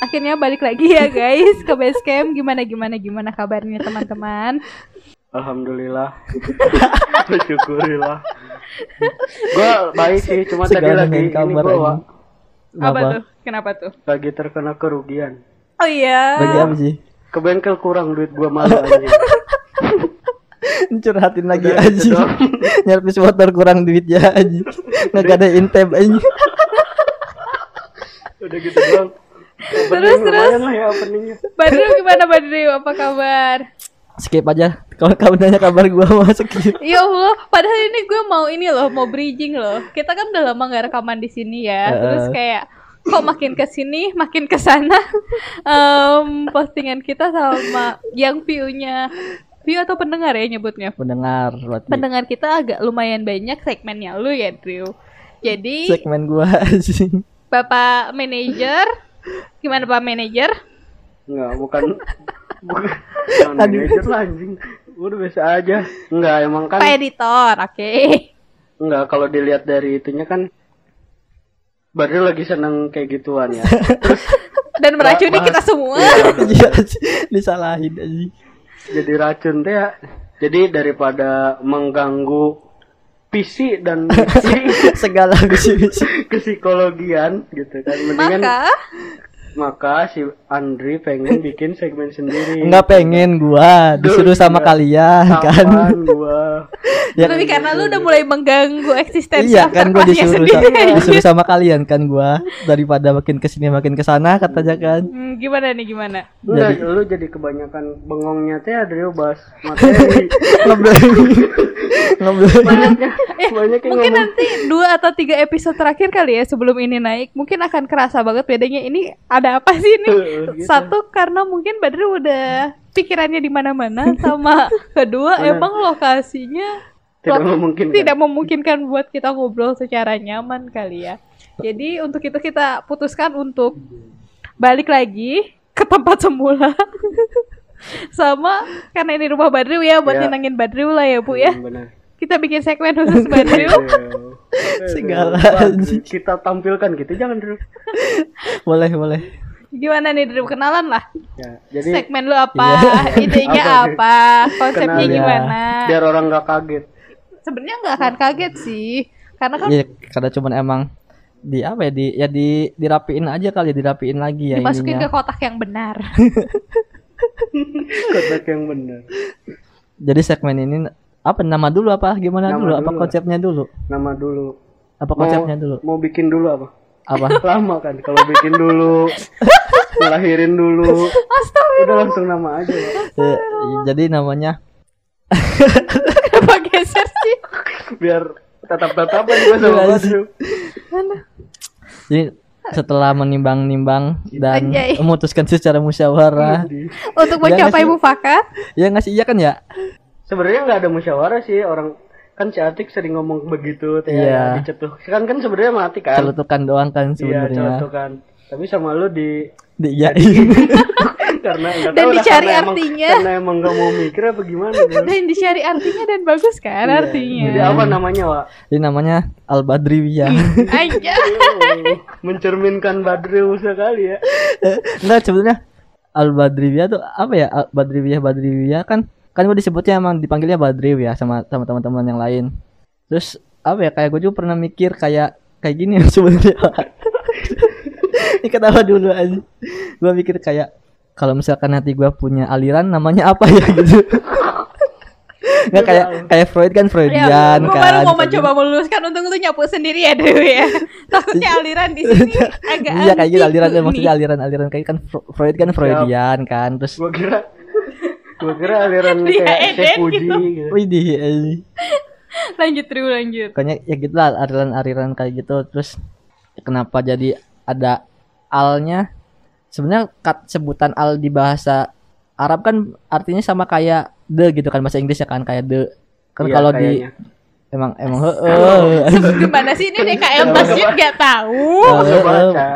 akhirnya balik lagi ya guys ke base camp. Gimana gimana gimana kabarnya teman-teman? Alhamdulillah. Bersyukurilah. Gua baik sih, cuma tadi Segala lagi dengan ini kabar gua aja. Apa Kenapa? tuh? Kenapa tuh? lagi terkena kerugian. Oh iya. Bagi apa sih? Ke bengkel kurang duit gua malu aja. Curhatin lagi Udah, aja. gitu doang. Nyerpis motor kurang duit ya aja. Nggak ada intep aja. Udah gitu doang. Terus, lumayan lah ya openingnya. Badru gimana Badru? Apa kabar? Skip aja. Kalau kamu nanya kabar gua mau skip. Ya Allah, padahal ini gue mau ini loh, mau bridging loh. Kita kan udah lama gak rekaman di sini ya. Heeh. Terus kayak kok makin ke sini, makin ke sana em, postingan kita sama yang view-nya view atau pendengar ya nyebutnya. Pendengar berarti. Pendengar kita agak lumayan banyak segmennya lu ya, Drew. Jadi Segmen gua sih. Bapak manajer, gimana Pak manajer? Enggak, bukan bukan bukan manajer lah anjing. Udah biasa aja. Enggak, emang kan Pak editor, oke. enggak kalau dilihat dari itunya kan Badril lagi seneng kayak gituan ya. Terus Dan meracuni bahas- kita semua. Iya disalahin aja. jadi racun teh ya. Jadi daripada mengganggu PC dan Segala sih. kesikologian gitu kan. Mendingan Maka maka si Andri pengen bikin segmen sendiri. Enggak pengen gua disuruh sama enggak. kalian kan. Kapan gua Ya, tapi karena lu udah mulai mengganggu eksistensi iya kan gua disuruh sendiri. sa- disuruh sama kalian kan gua daripada makin ke sini makin ke sana katanya kan. Hmm, gimana nih gimana? Enggak, lu jadi kebanyakan bengongnya teh Adrio bahas materi. Ngobrol. Banyaknya banyak yang Mungkin ngomong. nanti dua atau tiga episode terakhir kali ya sebelum ini naik, mungkin akan kerasa banget bedanya ini ada apa sih ini? Gitu. Satu karena mungkin Badru udah pikirannya di mana-mana, sama kedua emang lokasinya Tidak memungkinkan. tidak memungkinkan buat kita ngobrol secara nyaman kali ya. Jadi untuk itu kita putuskan untuk balik lagi ke tempat semula. Sama karena ini rumah Badru ya buat Ya. nyenengin Badru lah ya Bu ya. Hmm, Benar. Kita bikin segmen khusus Badru. Aduh. Segala Aduh, anjing. kita tampilkan gitu jangan dulu. boleh boleh. Gimana nih Drew? Kenalan lah. Ya, jadi Segmen lu apa? Iya. Idenya Apa apa? Konsepnya Kenalin. gimana? biar orang nggak kaget. Sebenarnya nggak akan kaget sih. Karena kan Iya karena cuman emang di apa ya di ya di dirapiin aja kali ya dirapiin lagi ya dimasukin ke ininya. kotak yang benar. Kotak yang benar. Jadi segmen ini apa nama dulu apa gimana Nama dulu? Apa dulu. konsepnya dulu? Nama dulu. Apa konsepnya dulu? Mau bikin dulu apa? Apa? Lama kan kalau bikin dulu. ngelahirin dulu. Udah langsung nama aja. Eh, jadi namanya Kenapa geser sih? Biar tatap-tatapan juga sama Iya, Badru. jadi setelah menimbang-nimbang dan Anjay. memutuskan secara musyawarah. Untuk Jangan mencapai mufakat. ya ngasih iya kan ya? Sebenarnya nggak ada musyawarah sih orang kan si Atik sering ngomong begitu teh Iya. dicetuh. Kan kan sebenarnya mati kan. Celutukan doang kan Iya, sebenarnya. celutukan. Tapi sama lu di Di iyain. karena enggak Dan tahu lah, dicari karena emang- artinya. karena emang nggak mau mikir apa gimana bro. Dan dicari artinya dan bagus kan Iya. artinya. Jadi apa namanya, Wak? Jadi namanya Al Badriwiyah. Aja. Mencerminkan Badril sekali ya. Enggak sebenarnya Al Badriwiyah tuh apa ya? Al Badriwiyah Badriwiyah kan kan gue disebutnya emang dipanggilnya Badriw ya sama sama teman-teman yang lain. Terus apa ya kayak gue juga pernah mikir kayak kayak gini sebenarnya. Ini ketawa dulu aja. Gue mikir kayak kalau misalkan nanti gue punya aliran namanya apa ya gitu. Nggak kayak kayak Freud kan Freudian Ya, gue kan. baru mau mencoba meluruskan untung lu nyapu sendiri ya Dewi ya. Takutnya aliran di sini agak Iya kayak gitu aliran maksudnya aliran-aliran kayak kan Freud kan Freudian kan terus Gua kira gua kira aliran Dia kayak Eden Chef Budi gitu. gitu. Widih. Lanjut Dewi lanjut. pokoknya ya gitu lah aliran-aliran kayak gitu terus kenapa jadi ada alnya sebenarnya kat sebutan al di bahasa Arab kan artinya sama kayak the gitu kan bahasa Inggris ya kan kayak the kan Iya, kalau di emang emang heeh Gimana sih ini DKM masjid coba. gak tahu?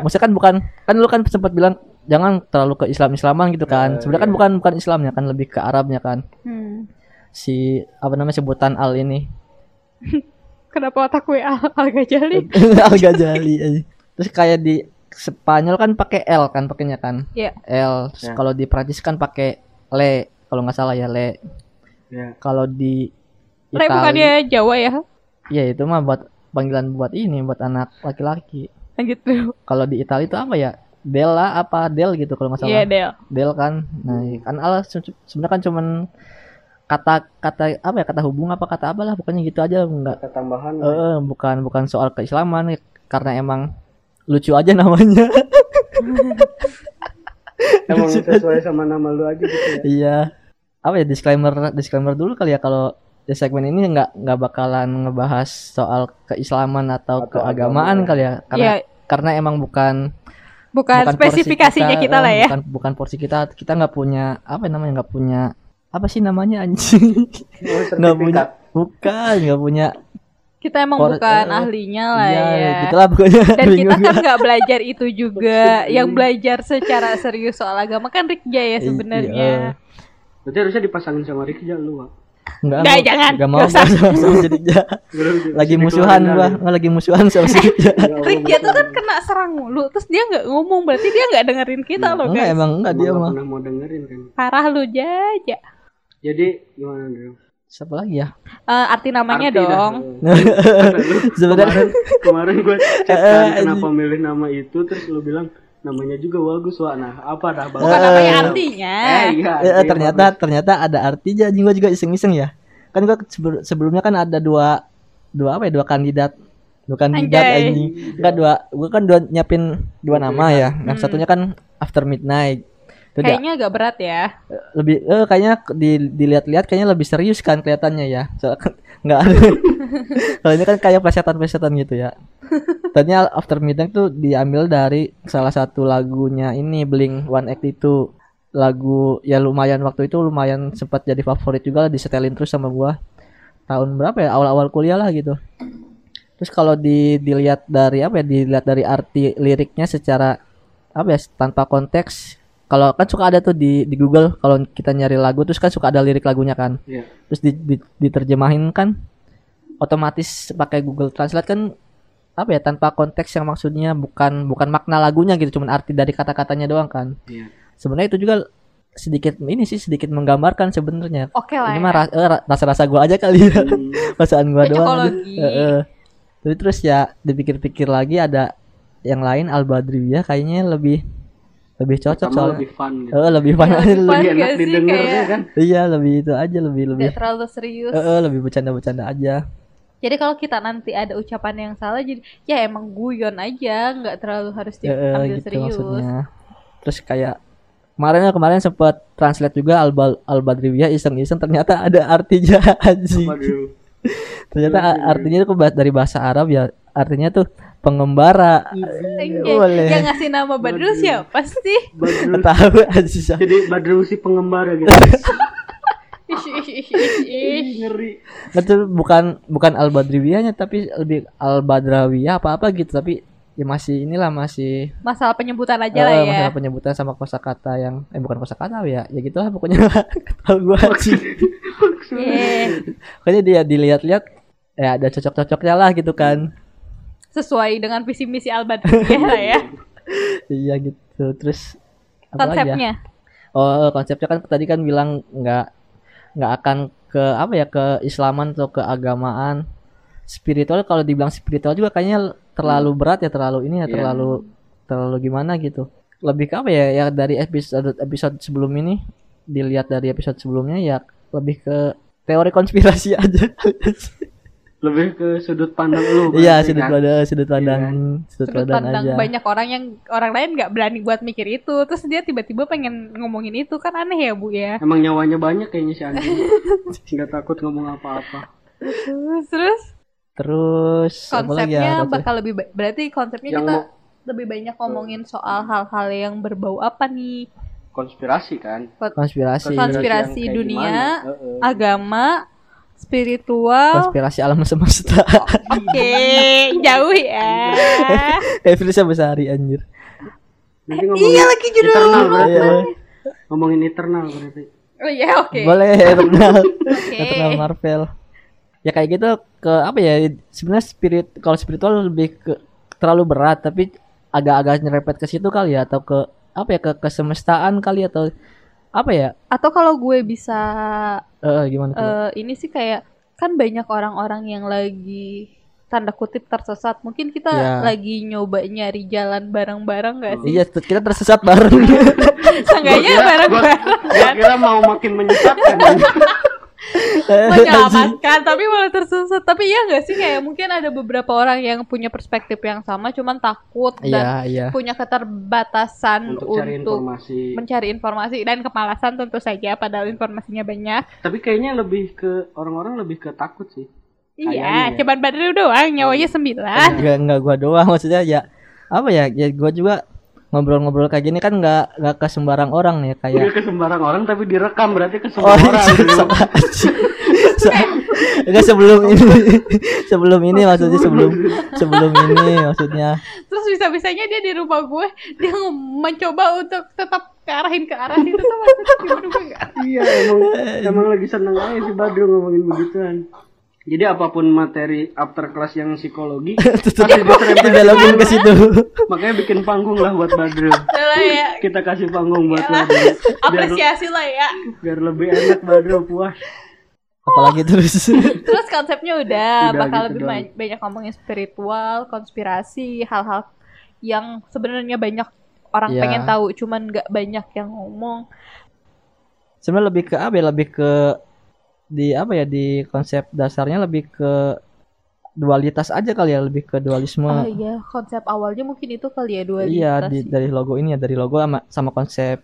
Maksudnya kan bukan kan lu kan sempat bilang jangan terlalu ke Islam Islaman gitu kan Eh, sebenarnya kan iya. bukan bukan Islamnya kan lebih ke Arabnya kan Hmm. si apa namanya sebutan al ini Kenapa otak gue al, al Ghazali? al Ghazali aja. terus kayak di Spanyol kan pakai L kan pakainya kan. Iya. L. Terus Ya. Kalau di Prancis kan pakai le kalau nggak salah ya le. Ya. Kalau di Le Itali, bukannya Jawa ya? ya itu mah buat panggilan buat ini buat anak laki-laki. Lanjut dulu. Kalau di Italia itu apa ya? Della apa Del gitu kalau nggak salah. Iya, Del. Del kan. Nah, kan Allah se- sebenarnya kan cuman kata kata apa ya kata hubung apa kata apa lah pokoknya gitu aja nggak Ketambahan. eh, eh, bukan bukan soal keislaman karena emang lucu aja namanya Emang sesuai sama nama lu aja gitu ya. iya apa ya disclaimer disclaimer dulu kali ya kalau di segmen ini nggak nggak bakalan ngebahas soal keislaman atau, Atau keagamaan agama. kali ya karena Iya, karena emang bukan bukan, porsi spesifikasinya kita, lah eh, ya. bukan bukan porsi kita kita nggak punya apa namanya nggak punya apa sih namanya anjing Oh, nggak punya bukan nggak punya Kita emang Por- bukan eh, ahlinya lah iya ya. gitulah pokoknya Dan kita kan gua. nggak belajar itu juga. Yang belajar secara serius soal agama kan Rikja ya Iya. sebenarnya. Berarti harusnya dipasangin sama Rikja lu, Wak. Nggak, Nggak, nggak- jangan. nggak mau Nggak usah. gua sama si Rija. lagi musuhan gua nggak lagi musuhan sama si Rija Rikja tuh kan kena serang mulu, terus dia nggak ngomong, berarti dia nggak dengerin kita loh enggak guys. emang enggak dia mah pernah mau dengerin kan. Parah lu Jaja. Jadi gimana dong? siapa lagi ya Eh, arti namanya Arti dah. dong. sebenarnya kemarin kemarin gue chat Eh, kan kenapa milih nama itu terus lu bilang namanya juga bagus Wak. Nah, apa dah bagus? Bukan namanya artinya. Eh, iya. Eh, eh, iya, ternyata ternyata ada artinya anjing gua juga iseng-iseng ya kan gua sebel- sebelumnya kan ada dua dua apa ya dua kandidat dua kandidat anjing enggak dua gua kan dua nyiapin dua nama ya yang Hmm. satunya kan after midnight itu dia- Kayaknya agak berat ya. lebih eh kayaknya di, dilihat-lihat kayaknya lebih serius kan kelihatannya ya. Soalnya nggak ada. Kalau ini kan kayak plesetan-plesetan gitu ya. Ternyata after midnight tuh diambil dari salah satu lagunya ini Blink 182 lagu ya lumayan waktu itu lumayan sempat jadi favorit juga lah disetelin terus sama gua. Tahun berapa ya? Awal-awal kuliah lah gitu. Terus kalau di dilihat dari apa ya? Dilihat dari arti liriknya secara apa ya tanpa konteks kalau kan suka ada tuh di di Google kalau kita nyari lagu terus kan suka ada lirik lagunya kan Iya. terus di, di- diterjemahin kan otomatis pakai Google Translate kan apa ya tanpa konteks yang maksudnya bukan bukan makna lagunya gitu cuman arti dari kata-katanya doang kan Iya. sebenarnya itu juga sedikit ini sih sedikit menggambarkan sebenarnya Oke lah. ini ya. mah ra- eh, ra- rasa-rasa gua aja kali ya Hmm, perasaan gua Ya, doang tapi terus ya dipikir-pikir lagi ada yang lain Al Badriyah kayaknya lebih lebih cocok sama soalnya lebih fun gitu. Eh, lebih Ya, panas lebih fun. Lebih enak gak sih, didengar kayak- ya kan? iya lebih itu aja lebih lebih Nggak terlalu serius. Eh, eh, lebih bercanda-bercanda aja Jadi kalau kita nanti ada ucapan yang salah jadi ya emang guyon aja, nggak terlalu harus diambil gitu serius. maksudnya terus kayak kemarin kemarin sempat translate juga al al badriyah iseng-iseng ternyata ada artinya Waduh. ternyata artinya itu dari bahasa Arab ya artinya tuh pengembara Anjay, boleh Yang ngasih nama Badrul siapa sih? Badrul. tahu anjing Jadi Badrul si pengembara gitu. Ngeri. itu bukan bukan al badriyahnya tapi lebih al badrawiyah apa apa gitu tapi ya masih inilah masih Masalah penyebutan aja eh, lah ya. masalah penyebutan sama kosakata yang eh bukan kosakata ya ya gitulah pokoknya tahu gua anjing. Eh, pokoknya dia dilihat-lihat ya ada cocok-cocoknya lah gitu kan sesuai dengan visi misi Al Badriyah lah ya. iya gitu terus apa lagi ya? Konsepnya. oh konsepnya kan tadi kan bilang nggak nggak akan ke apa ya ke Islaman atau ke agamaan spiritual kalau dibilang spiritual juga kayaknya terlalu berat ya terlalu ini ya Iya. terlalu terlalu gimana gitu lebih ke apa ya ya dari episode episode sebelum ini dilihat dari episode sebelumnya ya lebih ke teori konspirasi aja Lebih ke sudut pandang lu. iya berarti sudut kan? pandang sudut pandang sudut Sudut pandang pandang aja banyak orang yang orang lain nggak berani buat mikir itu, terus dia tiba-tiba pengen ngomongin itu kan aneh ya bu ya. Emang nyawanya banyak kayaknya si anjing. Nggak takut ngomong apa-apa. Terus, terus ya konsepnya Konsep- bakal lebih berarti konsepnya Yang kita mau- lebih banyak ngomongin soal hal-hal yang berbau apa nih Konspirasi kan. konspirasi Konspirasi kayak dunia, gimana? Heeh. agama spiritual konspirasi alam semesta oke jauh ya Firsa Besari anjir Nanti ngomongin iya lagi judul eternal berarti. Iya. Ngomongin eternal berarti. oh iya oke boleh Eternal Oke. Eternal Marvel ya kayak gitu ke apa ya sebenarnya spirit kalau spiritual lebih ke terlalu berat tapi agak-agak nyerempet ke situ kali ya atau ke apa ya ke kesemestaan kali atau apa ya Atau kalau gue bisa Eh, gimana tuh? eh, ini sih kayak kan banyak orang-orang yang lagi tanda kutip tersesat. Mungkin kita Iya. lagi nyoba nyari jalan bareng-bareng gak sih? Iya, kita tersesat bareng. Seenggaknya Gua- bareng-bareng Gua kira mau makin menyesatkan. menyelamatkan tapi malah tersesat. Tapi iya gak sih kayak mungkin ada beberapa orang yang punya perspektif yang sama cuman takut Iya, dan iya. punya keterbatasan Untuk untuk, cari informasi. mencari informasi dan kemalasan tentu saja padahal informasinya banyak. Tapi kayaknya lebih ke orang-orang lebih ke takut sih. Iya, ya. cuman Badru doang nyawanya sembilan. Enggak enggak gua doang maksudnya ya apa ya? Ya gua juga ngobrol-ngobrol kayak gini kan nggak nggak ke sembarang orang nih kayak Udah ke sembarang orang tapi direkam berarti ke Oh, semua orang. Enggak sebelum ini. sebelum ini maksudnya sebelum sebelum ini maksudnya. Terus bisa-bisanya dia di rumah gue dia mencoba untuk tetap kearahin ke arah situ tuh maksudnya gimana gue nggak- Iya emang emang lagi seneng aja si Badru ngomongin begituan. Jadi apa pun materi after class yang psikologi pasti dibelokin ke situ. Makanya bikin panggung lah buat Badru. Ya Kita kasih panggung buat Badru. Apresiasi lah ya. biar lebih enak Badru puas. Apalagi terus. Terus konsepnya udah, Udah bakal gitu lebih doang. banyak ngomongin spiritual, konspirasi, hal-hal yang sebenarnya banyak orang Iya. pengen tahu, cuman nggak banyak yang ngomong. Sebenarnya lebih ke apa ya? Lebih ke di apa ya di konsep dasarnya lebih ke dualitas aja kali ya lebih ke dualisme Oh iya, konsep awalnya mungkin itu kali ya dua iya di, dari logo ini ya dari logo sama sama konsep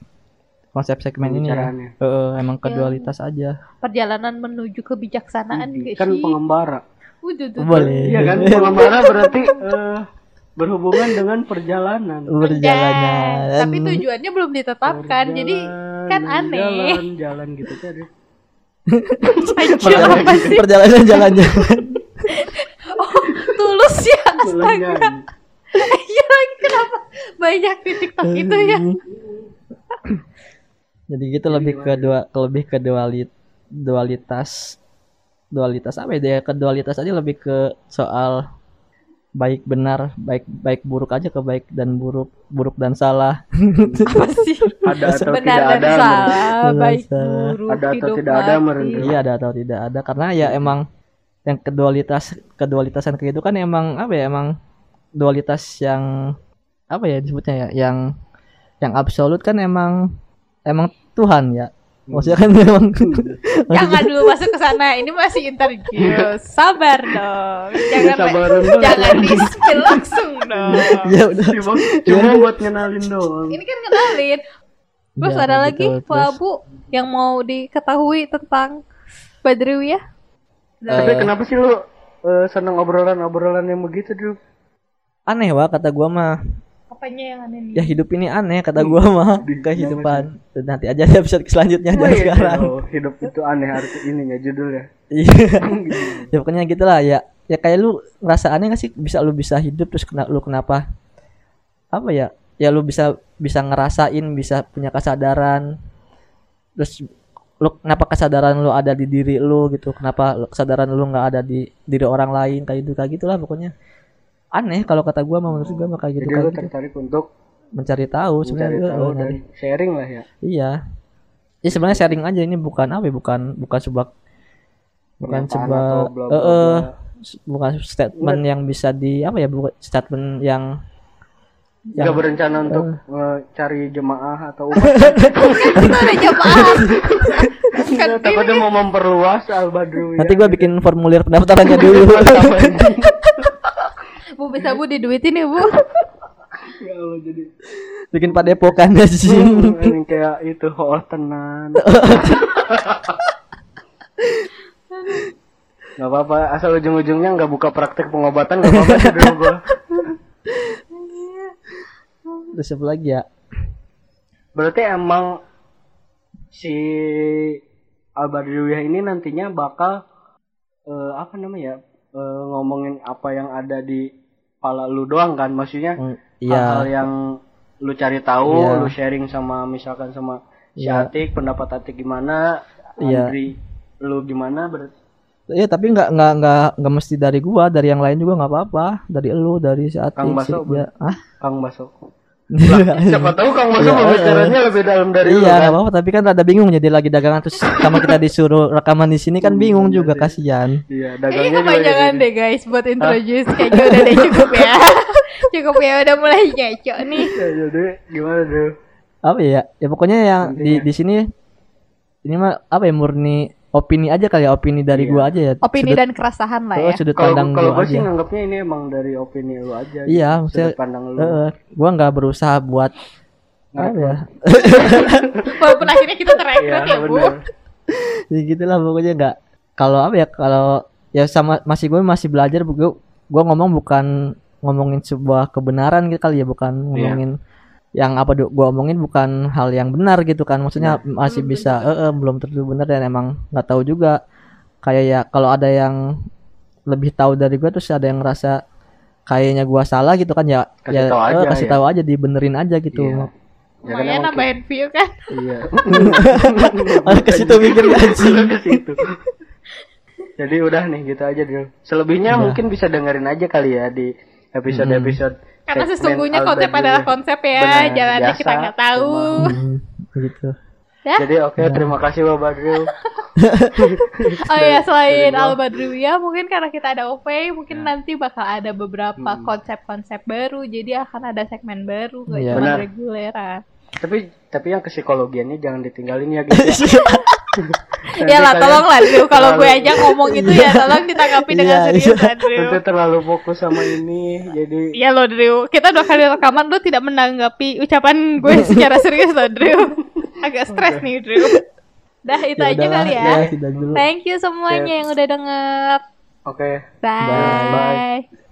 konsep segmen ini ya. Heeh, emang ke Ya. dualitas aja perjalanan menuju kebijaksanaan guys. Kan pengembara. Udah tuh. boleh Iya kan pengembara berarti eh, berhubungan dengan perjalanan. berjalan Tapi tujuannya belum ditetapkan, jadi kan aneh. Jalan, jalan gitu kan. Anjir, apa sih? perjalanan jalan-jalan Oh, tulus ya, astaga. Iya lagi kenapa banyak di TikTok itu ya? jadi gitu lebih ke dua ke lebih ke dualit dualitas dualitas apa ya dia ke dualitas aja lebih ke soal baik benar baik baik buruk aja ke baik dan buruk buruk dan salah Apa sih? Ada atau Benar tidak dan ada. salah, baik salah. buruk, Ada atau hidup tidak ada, mati. merendah. iya ada atau tidak ada karena ya emang yang kedualitas kedualitasan kayak itu kan emang apa ya emang dualitas yang apa ya disebutnya ya yang yang absolut kan emang emang Tuhan ya maksudnya kan emang Jangan dulu masuk ke sana. Ini masih interview. Sabar dong. Jangan sabaran dong. jangan di spill langsung dong. ya udah Cuma, cuma buat ngenalin doang. Ini kan kenalin. Terus Ya, ada lagi gitu. Pak Terus, Abu yang mau diketahui tentang Badriwiyah? Tapi Eh. kenapa sih lu eh, seneng obrolan-obrolan yang begitu dulu? aneh wah kata gua mah Apanya yang aneh nih? ya hidup ini aneh kata gua mah kehidupan nanti aja di episode selanjutnya jangan sekarang Oh, hidup itu aneh arti ininya judulnya. Iya. ya pokoknya gitu lah ya. Ya kayak lu ngerasa aneh gak sih bisa lu bisa hidup terus kena, lu kenapa apa ya? Ya lu bisa bisa ngerasain, bisa punya kesadaran. Terus lu kenapa kesadaran lu ada di diri lu gitu? Kenapa kesadaran lu nggak ada di diri orang lain kayak gitu kayak gitulah pokoknya. Aneh kalau kata gua mah menurut gua mah kayak gitu Jadi kayak lu gitu. tertarik untuk Mencari tahu mencari sebenarnya tahu eh, dan dari sharing lah ya. Iya. Ya sebenarnya sharing aja ini bukan apa ya, bukan bukan sebuah bukan sebuah eh, bla. bukan statement yang bisa di apa ya bukan statement yang Nggak yang berencana untuk eh, cari jemaah atau umat. Ada jamaah. Nggak, takutnya mau memperluas al badru nanti gua bikin formulir pendaftarannya dulu Bu bisa Bu diduitin ya Bu. ya Allah jadi bikin padepokan aja sih. Ini kayak itu oh tenan. Nggak apa-apa asal ujung-ujungnya nggak buka praktek pengobatan nggak apa-apa sih dulu gua terus apa lagi ya? Berarti emang si Al-Badriyah ini nantinya bakal eh, apa namanya eh, ngomongin apa yang ada di kepala lu doang kan maksudnya Hmm, hal-hal iya yang lu cari tahu, Iya. lu sharing sama misalkan sama si Iya. Atik, pendapat Atik gimana, Iya. Andri lu gimana berarti Iya tapi nggak nggak nggak nggak mesti dari gua, dari yang lain juga nggak apa-apa. Dari elu, dari si Atik, Kang si Baso, dia. Ah? Kang Baso. Siapa tahu Kang Baso Iya, pembicaranya lebih dalam dari iya nggak kan. apa-apa tapi kan rada bingung jadi lagi dagangan terus sama kita disuruh rekaman di sini kan bingung juga kasihan. Iya, dagangnya juga kepanjangan deh guys buat introduce kayaknya udah deh cukup ya. cukup ya udah mulai nyecok nih. Ya, jadi gimana dulu? Apa ya? Ya pokoknya yang di di sini ini mah apa ya murni opini aja kali ya opini dari Iya. gua aja ya. Opini sudut, dan keresahan lah oh, ya. sudut Kalau pandang kalau gua gue sih nganggapnya ini emang dari opini lu aja. Iya, gitu. maksudnya- Sudut pandang lu. Heeh, gua nggak berusaha buat apa ya? Walaupun akhirnya kita Iya, terekrut ya bu. ya gitulah pokoknya nggak kalau apa ya kalau ya sama masih gue masih belajar gue gue ngomong bukan ngomongin sebuah kebenaran gitu kali ya bukan Iya. ngomongin yang apa gue omongin bukan hal yang benar gitu kan maksudnya Iya. masih bisa eh, eh, belum tentu benar dan emang nggak tahu juga kayak ya kalau ada yang lebih tahu dari gue terus ada yang ngerasa kayaknya gua salah gitu kan ya Kasih ya tahu eh, aja, kasih ya. tahu aja dibenerin aja gitu Iya. Ya kan Lumayan emang nambahin view kan. Iya. Malah ke situ mikir anjing. ke situ. Jadi udah nih gitu aja dulu. Selebihnya Iya. mungkin bisa dengerin aja kali ya di episode-episode. Karena sesungguhnya konsep adalah konsep ya, jalannya biasa, kita nggak tahu. Hmm, gitu. Ya. Jadi oke terima kasih Bapak Badril. Oh iya selain. Al Badruya mungkin karena kita ada OV mungkin nanti bakal ada beberapa Hmm. konsep-konsep baru jadi akan ada segmen baru gak Iya. cuma reguleran. tapi tapi yang psikologiannya jangan ditinggalin ya guys. ya. Ya lah tolong lah Drew kalau gue aja ngomong itu ya tolong ditanggapi dengan Iya, serius iya. Drew. Nanti terlalu fokus sama ini jadi Iya loh Drew, kita dua kali rekaman lu tidak menanggapi ucapan gue secara serius loh Drew. Agak stres nih Drew. Dah itu Ya aja udahlah, kali ya. ya. Thank you semuanya yang udah denger. oke. Bye. Bye.